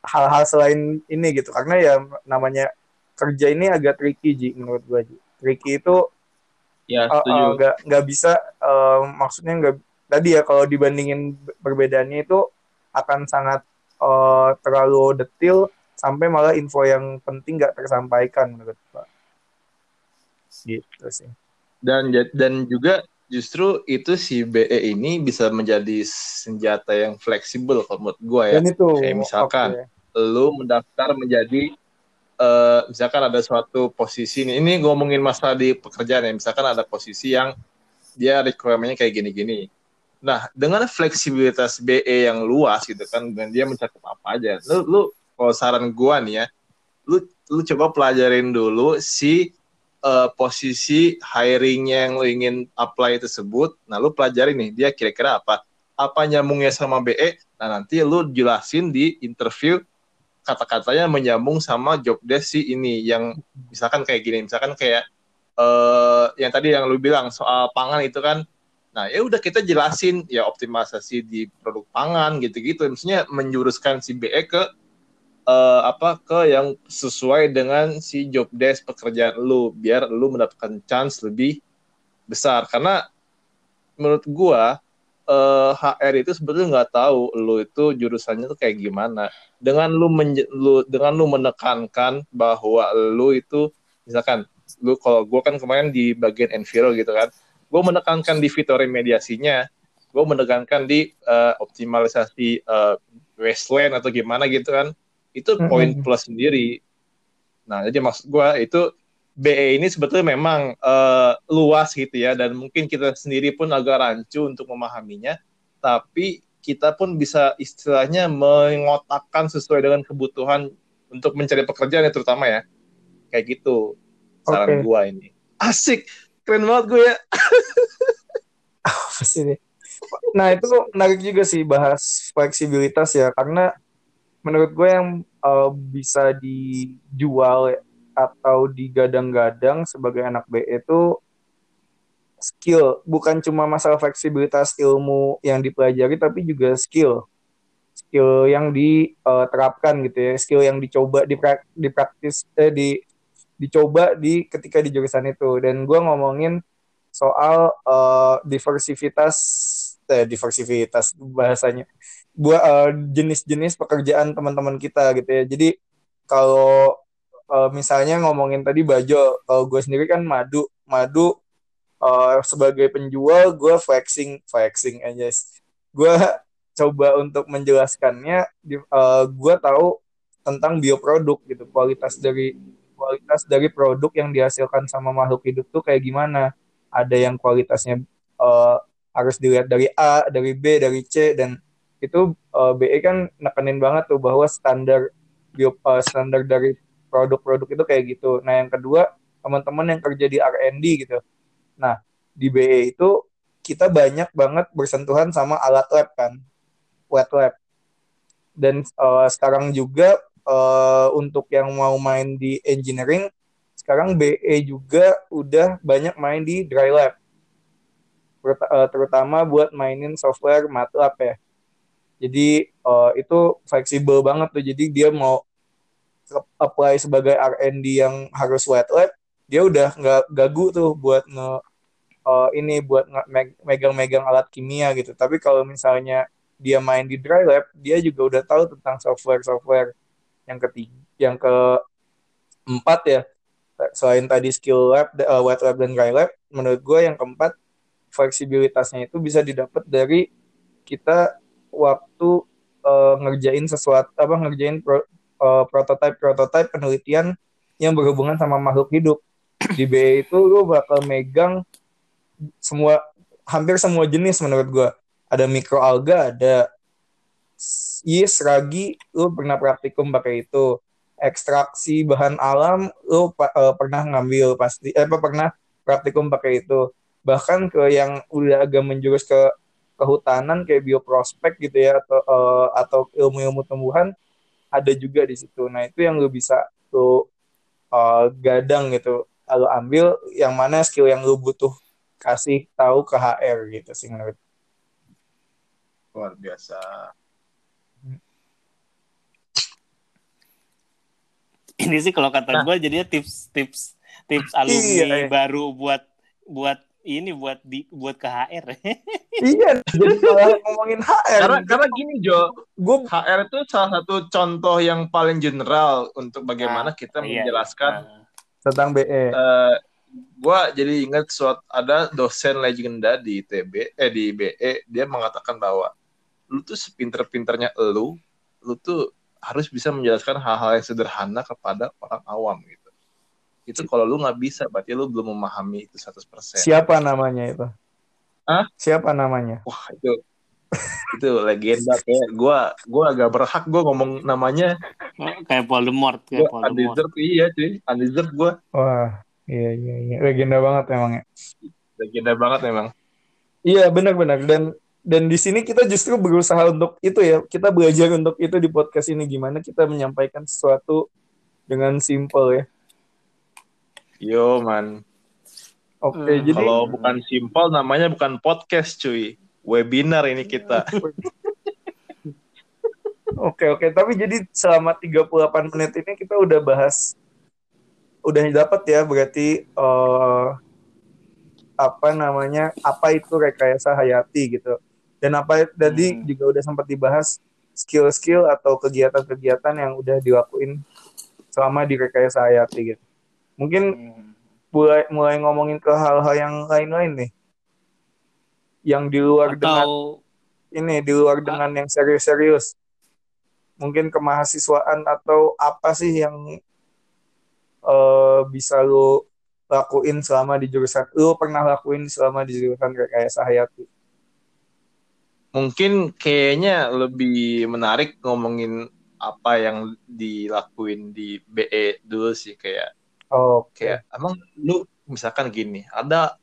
hal-hal selain ini gitu. Karena ya namanya kerja ini agak tricky ji menurut gua ji. Tricky itu ya uh, uh, nggak nggak bisa uh, maksudnya nggak tadi ya kalau dibandingin perbedaannya itu akan sangat uh, terlalu detail sampai malah info yang penting nggak tersampaikan menurut Pak. Gitu sih. Dan dan juga justru itu si BE ini bisa menjadi senjata yang fleksibel kalau menurut gue ya. Dan itu, Kayak misalkan okay. lu mendaftar menjadi uh, misalkan ada suatu posisi ini, ini ngomongin masalah di pekerjaan ya, misalkan ada posisi yang dia requirement kayak gini-gini. Nah, dengan fleksibilitas BE yang luas gitu kan, dan dia mencakup apa aja, lu, lu kalau saran gua nih ya lu lu coba pelajarin dulu si uh, posisi hiringnya yang lu ingin apply tersebut. Nah lu pelajarin nih dia kira-kira apa? Apa nyambungnya sama BE nah nanti lu jelasin di interview kata-katanya menyambung sama job desk si ini yang misalkan kayak gini. Misalkan kayak uh, yang tadi yang lu bilang soal pangan itu kan. Nah, ya udah kita jelasin ya optimalisasi di produk pangan gitu-gitu. Maksudnya menjuruskan si BE ke uh, apa ke yang sesuai dengan si job desk pekerjaan lu biar lu mendapatkan chance lebih besar. Karena menurut gua uh, eh, HR itu sebetulnya nggak tahu lu itu jurusannya tuh kayak gimana. Dengan lu, lu dengan lu menekankan bahwa lu itu misalkan lu kalau gua kan kemarin di bagian enviro gitu kan gua menekankan di fitur remediasinya gue menekankan di uh, optimalisasi uh, wasteland atau gimana gitu kan itu poin mm -hmm. plus sendiri. Nah, jadi maksud gue itu BE ini sebetulnya memang uh, luas gitu ya dan mungkin kita sendiri pun agak rancu untuk memahaminya, tapi kita pun bisa istilahnya mengotakkan sesuai dengan kebutuhan untuk mencari pekerjaan ya terutama ya. Kayak gitu saran okay. gua ini. Asik, keren banget gue ya. nah itu menarik juga sih bahas fleksibilitas ya karena menurut gue yang uh, bisa dijual atau digadang-gadang sebagai anak B itu skill. Bukan cuma masalah fleksibilitas ilmu yang dipelajari tapi juga skill. Skill yang diterapkan gitu ya. Skill yang dicoba diprak, dipraktis eh, di dicoba di ketika di jurusan itu. Dan gue ngomongin soal uh, diversitas eh, diversitas bahasanya buat uh, jenis-jenis pekerjaan teman-teman kita gitu ya. Jadi kalau uh, misalnya ngomongin tadi Bajo, kalau gue sendiri kan madu, madu uh, sebagai penjual gue flexing, flexing aja. Gue coba untuk menjelaskannya, uh, gue tahu tentang bioproduk gitu, kualitas dari kualitas dari produk yang dihasilkan sama makhluk hidup tuh kayak gimana. Ada yang kualitasnya uh, harus dilihat dari A, dari B, dari C dan itu uh, BE kan nekenin banget tuh bahwa standar bio, uh, standar dari produk-produk itu kayak gitu. Nah, yang kedua, teman-teman yang kerja di R&D gitu. Nah, di BE itu kita banyak banget bersentuhan sama alat lab kan, wet lab. Dan uh, sekarang juga uh, untuk yang mau main di engineering, sekarang BE juga udah banyak main di dry lab. Eh, terutama buat mainin software MATLAB ya. Jadi uh, itu fleksibel banget tuh. Jadi dia mau apply sebagai R&D yang harus wet lab, dia udah nggak gagu tuh buat nge uh, ini buat megang-megang alat kimia gitu. Tapi kalau misalnya dia main di dry lab, dia juga udah tahu tentang software-software yang ketiga, yang ke empat ya. Selain tadi skill lab, uh, wet lab dan dry lab, menurut gue yang keempat fleksibilitasnya itu bisa didapat dari kita waktu uh, ngerjain sesuatu apa ngerjain pro, uh, prototype prototype penelitian yang berhubungan sama makhluk hidup. Di B itu lu bakal megang semua hampir semua jenis menurut gua. Ada mikroalga ada yeast ragi lu pernah praktikum pakai itu. Ekstraksi bahan alam lu uh, pernah ngambil pasti eh, apa pernah praktikum pakai itu. Bahkan ke yang udah agak menjurus ke kehutanan kayak bioprospek gitu ya atau uh, atau ilmu-ilmu tumbuhan ada juga di situ. Nah itu yang lu bisa lu uh, gadang gitu, lu ambil yang mana skill yang lu butuh kasih tahu ke HR gitu sih menurut. Luar biasa. Ini sih kalau kata nah. gue jadinya tips-tips tips alumni iya, iya. baru buat buat ini buat di buat ke HR. iya, jadi kalau ngomongin HR. Karena karena gini Jo, gua HR itu salah satu contoh yang paling general untuk bagaimana nah, kita iya, menjelaskan iya. tentang BE. Uh, eh, gua jadi ingat suatu ada dosen legenda di ITB eh di BE dia mengatakan bahwa lu tuh sepinter-pinternya lu, lu tuh harus bisa menjelaskan hal-hal yang sederhana kepada orang awam gitu itu kalau lu nggak bisa berarti lu belum memahami itu 100%. Siapa namanya itu? Hah? Siapa namanya? Wah, itu itu legenda kayak gua gua agak berhak gua ngomong namanya kayak Voldemort kayak gua Voldemort. Undeserved iya cuy, undeserved gua. Wah, iya iya iya, legenda banget emang ya. Legenda banget memang. Iya, benar-benar dan dan di sini kita justru berusaha untuk itu ya, kita belajar untuk itu di podcast ini gimana kita menyampaikan sesuatu dengan simple ya. Yo man. Oke, okay, hmm. jadi kalau bukan simpel namanya bukan podcast cuy. Webinar ini kita. Oke, oke. Tapi jadi selama 38 menit ini kita udah bahas udah dapat ya berarti uh, apa namanya? apa itu rekayasa hayati gitu. Dan apa tadi hmm. juga udah sempat dibahas skill-skill atau kegiatan-kegiatan yang udah dilakuin selama di rekayasa hayati gitu. Mungkin hmm. mulai mulai ngomongin ke hal-hal yang lain-lain nih. Yang di luar Atau... dengan ini di luar dengan yang serius-serius. Mungkin kemahasiswaan atau apa sih yang uh, bisa lu lakuin selama di jurusan lu pernah lakuin selama di jurusan kayak Hayati? Mungkin kayaknya lebih menarik ngomongin apa yang dilakuin di BE dulu sih kayak Oke, okay. emang lu misalkan gini, ada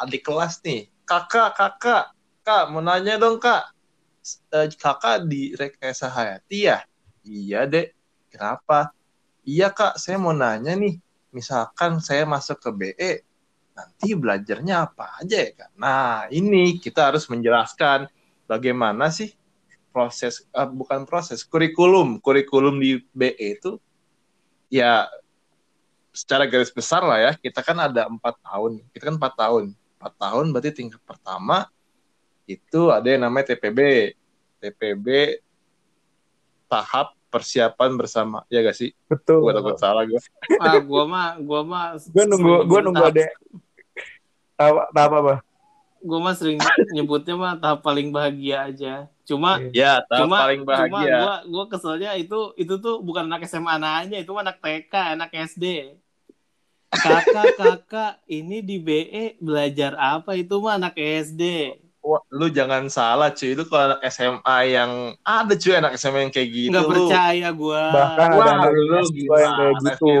adik kelas nih, kakak, kakak, kak, mau nanya dong kak, uh, kakak di rekayasa hayati ya? Iya dek, kenapa? Iya kak, saya mau nanya nih, misalkan saya masuk ke BE, nanti belajarnya apa aja ya kak? Nah ini kita harus menjelaskan bagaimana sih proses, uh, bukan proses, kurikulum, kurikulum di BE itu ya secara garis besar lah ya kita kan ada empat tahun. Kita kan empat tahun. Empat tahun berarti tingkat pertama itu ada yang namanya TPB TPB tahap persiapan bersama. Ya gak sih? Betul. Gue takut salah gue ah gua mah gua mah gue nunggu gue nunggu ada apa apa apa? Gue mah sering nyebutnya mah tahap paling bahagia aja. Cuma ya tahap cuma paling cuma bahagia. gua gua keselnya itu itu tuh bukan anak SMA nanya itu mah anak TK anak SD kakak kakak ini di BE belajar apa itu mah anak SD Wah, lu jangan salah cuy. Itu kalau anak SMA yang ada cuy anak SMA yang kayak gitu nggak percaya gua. Bahkan Wah, ada lu yang gimana yang kayak gitu.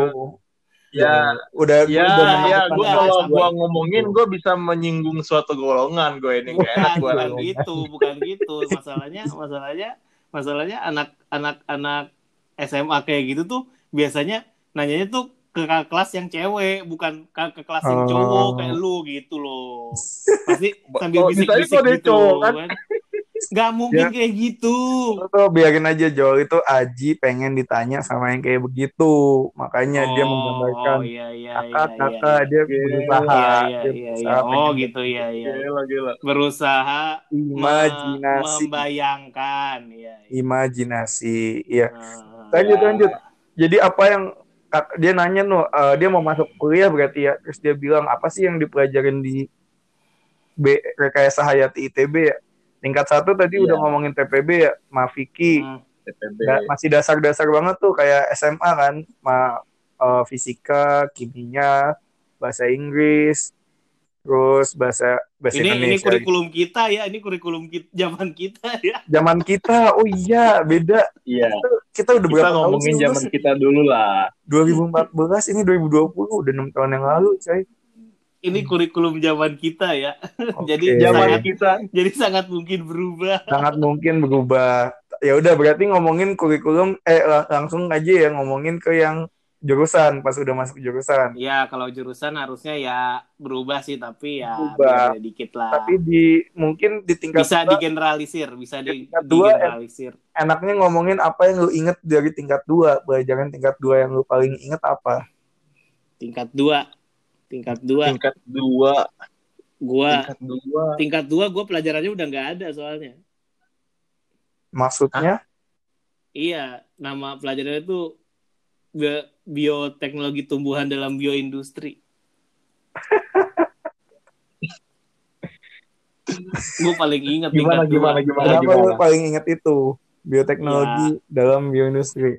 Ya udah ya udah ya gue kalau gua ngomongin gue bisa menyinggung suatu golongan gue ini gak enak bukan gue bukan gitu bukan gitu. Masalahnya masalahnya masalahnya anak anak anak SMA kayak gitu tuh biasanya nanyanya tuh ke kakak kelas yang cewek bukan ke, ke kelas yang Oh. cowok kayak lu gitu loh pasti sambil Oh, bisik bisa aja bisik kalau dia gitu cowok, kan? kan nggak mungkin Ya. kayak gitu tuh biarin aja Jo itu Aji pengen ditanya sama yang kayak begitu makanya dia Oh, menggambarkan oh, iya, iya, kakak iya, kakak iya. dia Iya, berusaha iya, iya, dia iya, berusaha iya. Oh gitu ya ya. gila gila Berusaha imajinasi membayangkan ya. ya. imajinasi iya Ah, lanjut ya. lanjut jadi apa yang dia nanya nu eh, dia mau masuk kuliah berarti ya. Terus dia bilang apa sih yang dipelajarin di B rekayasa hayati ITB ya? Tingkat satu tadi Iya. udah ngomongin TPB ya Mafiki Hmm. TPB Da- masih dasar-dasar banget tuh kayak SMA kan. Ma eh, fisika kimia bahasa Inggris terus bahasa bahasa Ini ini Indonesia. kurikulum kita ya, ini kurikulum kita, zaman kita ya. zaman kita oh iya beda. Iya kita udah kita berapa tahun ngomongin zaman kita dulu lah 2014 ini 2020 udah enam tahun yang lalu coy Ini kurikulum zaman kita ya. Oke. Jadi zaman sangat kita jadi sangat mungkin berubah. sangat mungkin berubah ya udah berarti ngomongin kurikulum eh lang- langsung aja ya ngomongin ke yang jurusan pas udah masuk jurusan. Ya, kalau jurusan harusnya ya berubah sih, tapi ya Berubah. beda dikit lah. tapi di mungkin di tingkat bisa dua, digeneralisir, bisa di, Tingkat dua, digeneralisir. enaknya ngomongin apa yang lu inget dari tingkat dua. Pelajaran tingkat dua yang lu paling inget apa? Tingkat dua, tingkat dua, tingkat dua. Gua tingkat dua. tingkat dua gue pelajarannya udah nggak ada soalnya. maksudnya? Iya, nama pelajarannya itu bi- bioteknologi tumbuhan dalam bioindustri. gue paling ingat Gimana, gimana, gimana, kenapa gimana? lu paling inget itu? Bioteknologi dalam bioindustri.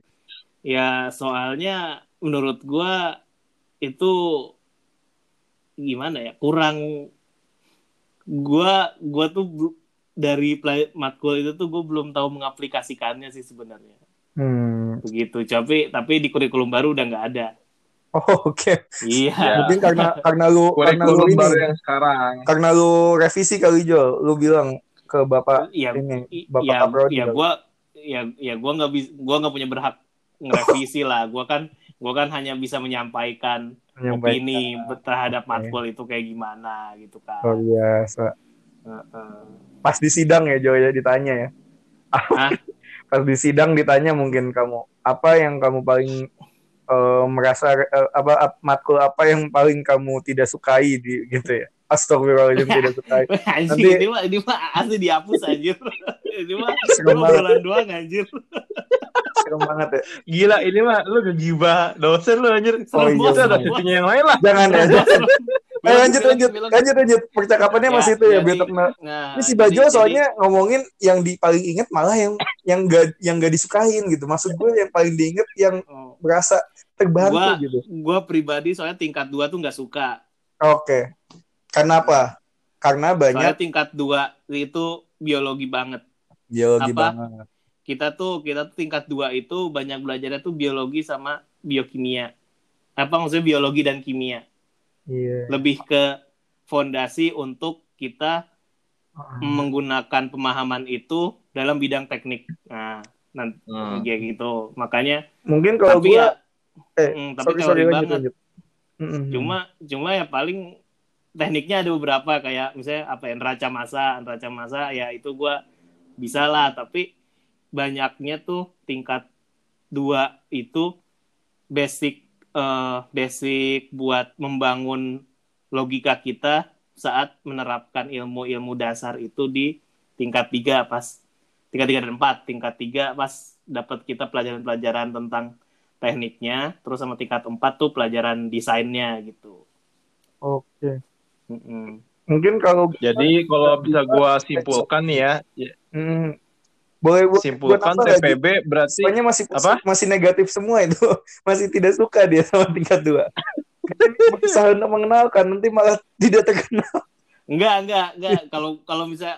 Ya soalnya menurut gua itu gimana ya? Kurang gua gua tuh dari matkul itu tuh gue belum tahu mengaplikasikannya sih sebenarnya hmm. begitu. Tapi tapi di kurikulum baru udah nggak ada. Oh oke. Iya. Ya. mungkin karena karena lu karena lu kurikulum ini. baru yang sekarang. Karena lu revisi kali Jo. Lu bilang ke bapak ya ini bapak ya Kaprodi ya gua ya ya gua nggak bisa gua nggak punya berhak ngerevisi lah. Gua kan gua kan hanya bisa menyampaikan Menyampaikan. opini terhadap matkul itu kayak gimana gitu kan luar biasa. Heeh. pas di sidang ya Jo ya ditanya ya. Hah? Pas di sidang ditanya mungkin kamu apa yang kamu paling eh, merasa eh, apa ap- matkul apa yang paling kamu tidak sukai di gitu ya? Astagfirullahaladzim tidak sukai. Nanti- ini mah ini mah asli dihapus anjir. Ini mah Serem cuma banget. doang anjir. Serem banget ya. Gila ini mah lu ngegibah dosen lu anjir. Oh, iya, Itu ada iya. cucunya yang lain lah. Jangan ya jangan. Eh, lanjut lanjut. Lanjut lanjut. Percakapannya Ya, masih itu ya jadi- bioteknologi nah, ini si jadi- Bajo jadi- soalnya ngomongin yang di paling inget malah yang yang gak yang gak disukain gitu. Maksud gue yang paling diinget yang oh, berasa terbantu Gua- gitu. gua pribadi soalnya tingkat dua tuh nggak suka. Oke. Karena apa? Karena banyak soalnya tingkat dua itu biologi banget. Biologi apa? banget. Kita tuh kita tuh tingkat dua itu banyak belajarnya tuh biologi sama biokimia. Apa maksudnya biologi dan kimia iya. Lebih ke fondasi untuk kita Hmm. menggunakan pemahaman itu dalam bidang teknik. Nah nanti Hmm. kayak gitu. Makanya mungkin kalau tapi gue ya eh hmm, tapi sorry sorry banget. lanjut. Cuma cuma ya paling tekniknya ada beberapa kayak misalnya apa ya neraca masa neraca masa ya itu gua bisa lah. Tapi banyaknya tuh tingkat dua itu basic eh, basic buat membangun logika kita saat menerapkan ilmu-ilmu dasar itu di tingkat tiga pas. Tingkat tiga dan empat. Tingkat tiga pas dapat kita pelajaran-pelajaran tentang tekniknya terus sama tingkat empat tuh pelajaran desainnya gitu. Oke. Mm-mm. Mungkin kalau Jadi kalau bisa gua simpulkan nih ya, Hmm, boleh bu- buat simpulkan apa lagi? TPB berarti Soalnya masih Apa? masih negatif semua itu. Masih tidak suka dia sama tingkat dua. Untuk mengenalkan nanti malah tidak terkenal. enggak enggak enggak kalau kalau bisa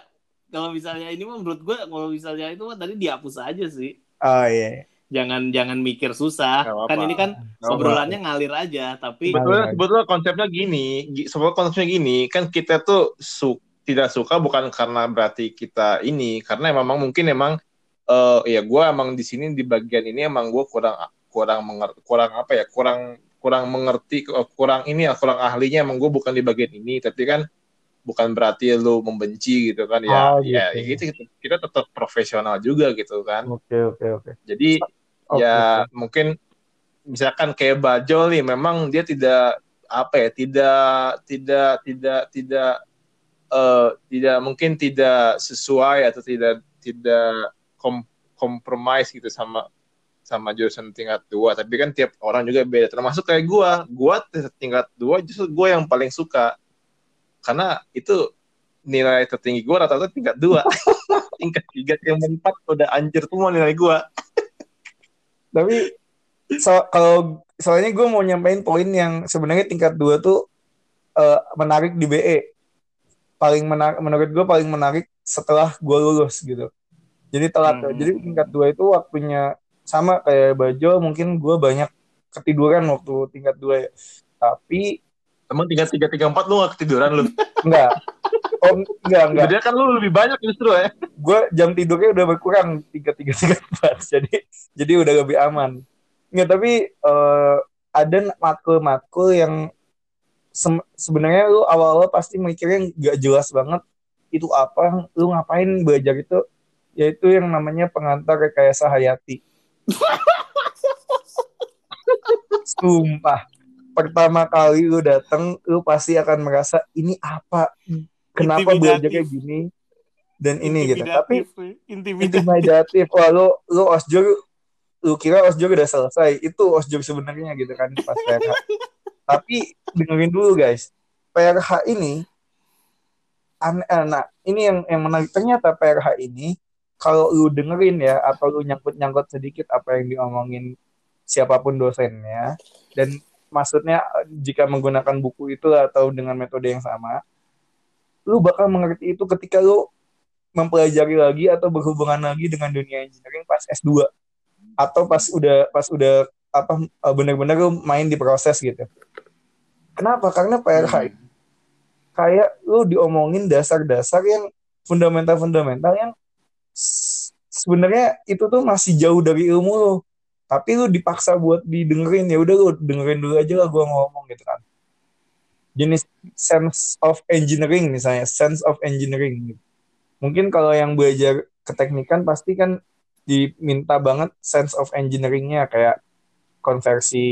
kalau misalnya ini mah menurut gue kalau misalnya itu mah tadi dihapus aja sih Oh iya. jangan jangan mikir susah kan ini kan obrolannya ngalir aja tapi sebetulnya sebetulnya konsepnya gini, gi- sebetulnya konsepnya gini, kan kita tuh su- tidak suka bukan karena berarti kita ini, karena memang mungkin emang eh ya gua emang di sini di bagian ini emang gua kurang kurang menger- kurang apa ya kurang kurang mengerti eh, kurang ini ya kurang ahlinya emang gue bukan di bagian ini. Tapi kan bukan berarti lu membenci gitu kan ya. Oh, ya gitu. gitu kita tetap profesional juga gitu kan. Oke oke oke. jadi Oke, ya mungkin misalkan kayak Bajol nih memang dia tidak apa ya tidak tidak tidak tidak eh tidak mungkin tidak sesuai atau tidak tidak kom compromise gitu sama sama jurusan tingkat dua. Tapi kan tiap orang juga beda. Termasuk kayak gua. Gua tingkat dua justru gua yang paling suka. Karena itu nilai tertinggi gua rata-rata tingkat dua. Tingkat tiga tingkat empat udah anjir semua nilai gua. Tapi so, kalau soalnya gue mau nyampein poin yang sebenarnya tingkat dua tuh eh, menarik di BE. Paling menarik menurut gue paling menarik setelah gue lulus gitu. Jadi telat. Hmm. Jadi tingkat dua itu waktunya sama kayak Bajo mungkin gue banyak ketiduran waktu tingkat dua ya. Tapi Emang tiga tiga tiga empat lu gak ketiduran lu? enggak. Oh enggak enggak. Sebenarnya kan lu lebih banyak justru ya. gue jam tidurnya udah berkurang tiga tiga tiga empat jadi jadi udah lebih aman nggak tapi eh, ada matkul-matkul yang sem- sebenarnya lu awal-awal pasti mikirnya nggak jelas banget itu apa lu ngapain belajar itu. Yaitu yang namanya pengantar rekayasa hayati. Sumpah pertama kali lu datang lu pasti akan merasa ini apa? Kenapa belajarnya gini dan ini gitu. Tapi intimidatif. intimidatif. Wah lo lo osjur lu kira osjur udah selesai. Itu osjur sebenarnya gitu kan pas tapi dengerin dulu guys. PRH ini an- eh, nah ini yang yang menarik. Ternyata PRH ini kalau lu dengerin ya atau lu nyangkut-nyangkut sedikit apa yang diomongin siapa pun dosennya dan maksudnya jika menggunakan buku itu atau dengan metode yang sama lu bakal mengerti itu ketika lu mempelajari lagi atau berhubungan lagi dengan dunia engineering pas S2 atau pas udah pas udah apa eh, benar-benar lu main di proses gitu. Kenapa? Karena PRH itu kayak lu diomongin dasar-dasar yang fundamental-fundamental yang sebenarnya itu tuh masih jauh dari ilmu lu. Tapi lu dipaksa buat didengerin ya udah lu dengerin dulu aja lah gua ngomong gitu kan. Jenis sense of engineering misalnya, sense of engineering gitu mungkin kalau yang belajar keteknikan pasti kan diminta banget sense of engineering-nya kayak konversi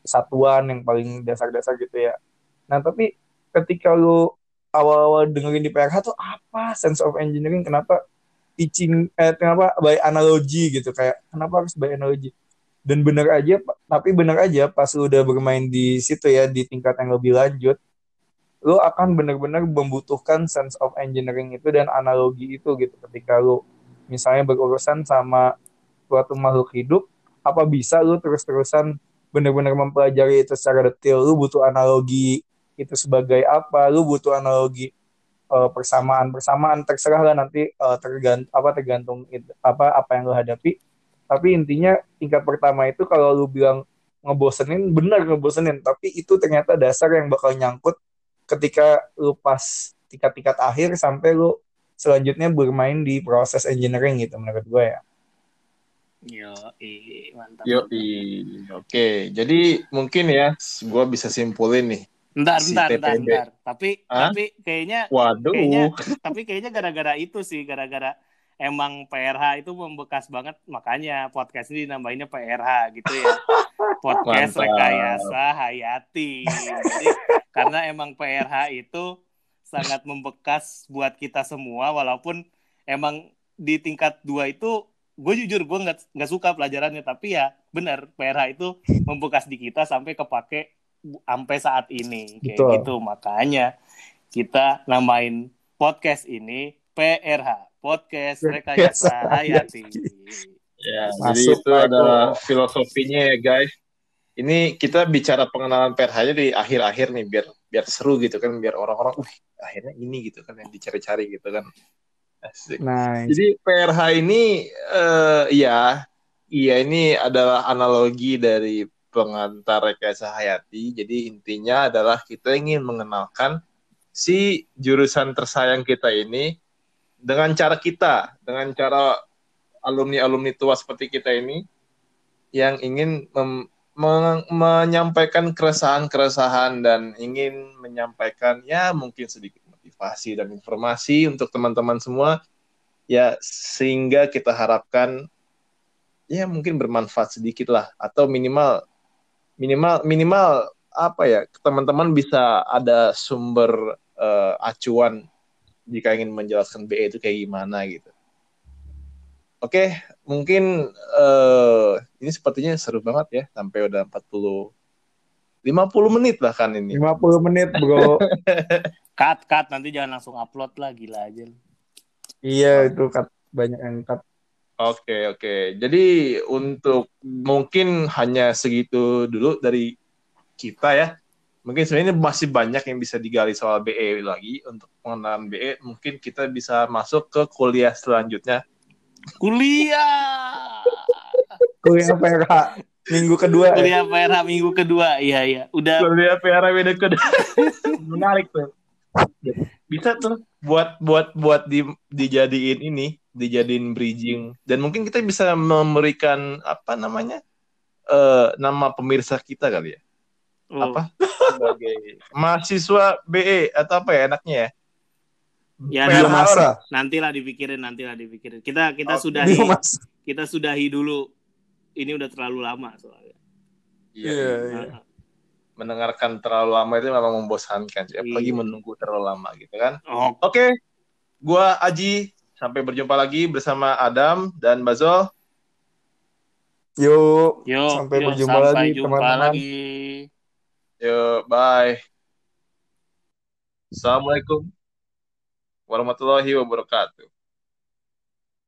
satuan yang paling dasar-dasar gitu ya. Nah, tapi ketika lu awal-awal dengerin di PRH tuh apa sense of engineering? Kenapa teaching eh kenapa by analogi gitu kayak kenapa harus by analogi? Dan bener aja tapi bener aja pas lu udah bermain di situ ya di tingkat yang lebih lanjut lu akan benar-benar membutuhkan sense of engineering itu dan analogi itu gitu ketika lu misalnya berurusan sama suatu makhluk hidup apa bisa lu terus-terusan benar-benar mempelajari itu secara detail? Lu butuh analogi itu sebagai apa? Lu butuh analogi eh, persamaan-persamaan. Terserah lah nanti eh, tergant apa tergantung itu, apa apa yang lu hadapi. Tapi intinya tingkat pertama itu kalau lu bilang ngebosenin benar ngebosenin. Tapi itu ternyata dasar yang bakal nyangkut ketika lu pas tingkat-tingkat akhir sampai lu selanjutnya bermain di proses engineering gitu menurut gue ya. Yo, ih, mantap. Yo, oke. Jadi mungkin ya, gua bisa simpulin nih. Bentar, Si bentar, bentar, TPB. bentar. Tapi, Hah? tapi kayaknya, Waduh. kayaknya, tapi kayaknya gara-gara itu sih, gara-gara emang PRH itu membekas banget, makanya podcast ini dinambahinnya PRH gitu ya. Podcast Mantap. Rekayasa Hayati. Jadi, karena emang PRH itu sangat membekas buat kita semua, walaupun emang di tingkat dua itu gue jujur gue nggak nggak suka pelajarannya tapi ya benar PRH itu membekas di kita sampai kepake sampai saat ini kayak Betul. gitu makanya kita namain podcast ini PRH podcast rekayasa hayati Ya, jadi Masuk, itu Pak adalah Eko. filosofinya ya guys. Ini kita bicara pengenalan PRH-nya di akhir-akhir nih biar biar seru gitu kan biar orang-orang wih akhirnya ini gitu kan yang dicari-cari gitu kan. Asik. Nice. Jadi PRH ini eh ya iya ini adalah analogi dari pengantar rekayasa hayati. Jadi intinya adalah kita ingin mengenalkan si jurusan tersayang kita ini dengan cara kita, dengan cara alumni-alumni tua seperti kita ini yang ingin mem- meng- menyampaikan keresahan-keresahan dan ingin menyampaikan ya mungkin sedikit motivasi dan informasi untuk teman-teman semua ya sehingga kita harapkan ya mungkin bermanfaat sedikit lah atau minimal minimal minimal apa ya teman-teman bisa ada sumber eh, acuan jika ingin menjelaskan BE itu kayak gimana gitu. Oke, mungkin eh, ini sepertinya seru banget ya sampai udah 40 50 menit bahkan ini. 50 menit, Bro. cut cut nanti jangan langsung upload lah gila aja iya, itu cut banyak yang cut. Oke, oke. Jadi untuk mungkin hanya segitu dulu dari kita ya. Mungkin sebenarnya masih banyak yang bisa digali soal BE lagi. Untuk pengenalan BE, mungkin kita bisa masuk ke kuliah selanjutnya. kuliah Kuliah PRH minggu kedua. ya. kuliah PRH minggu kedua iya iya udah Kuliah PRA beda kedua. Menarik tuh. Bisa tuh buat buat buat di, dijadiin ini, dijadiin bridging. Dan mungkin kita bisa memberikan apa namanya? eh nama pemirsa kita kali ya. oh, apa sebagai mahasiswa BE atau apa ya enaknya ya? Ya, biomasa. orang. nantilah dipikirin nantilah dipikirin kita kita Oke. sudahi Biomasa. kita sudahi dulu ini udah terlalu lama soalnya Iya, Iya, iya. Iya. Mendengarkan terlalu lama itu memang membosankan sih. Apalagi Iya. menunggu terlalu lama gitu kan. oh Oke, gua Aji. Sampai berjumpa lagi bersama Adam dan Bazol. Yuk, yuk sampai yuk, berjumpa sampai lagi, teman-teman. Yuk, bye. Assalamualaikum warahmatullahi wabarakatuh.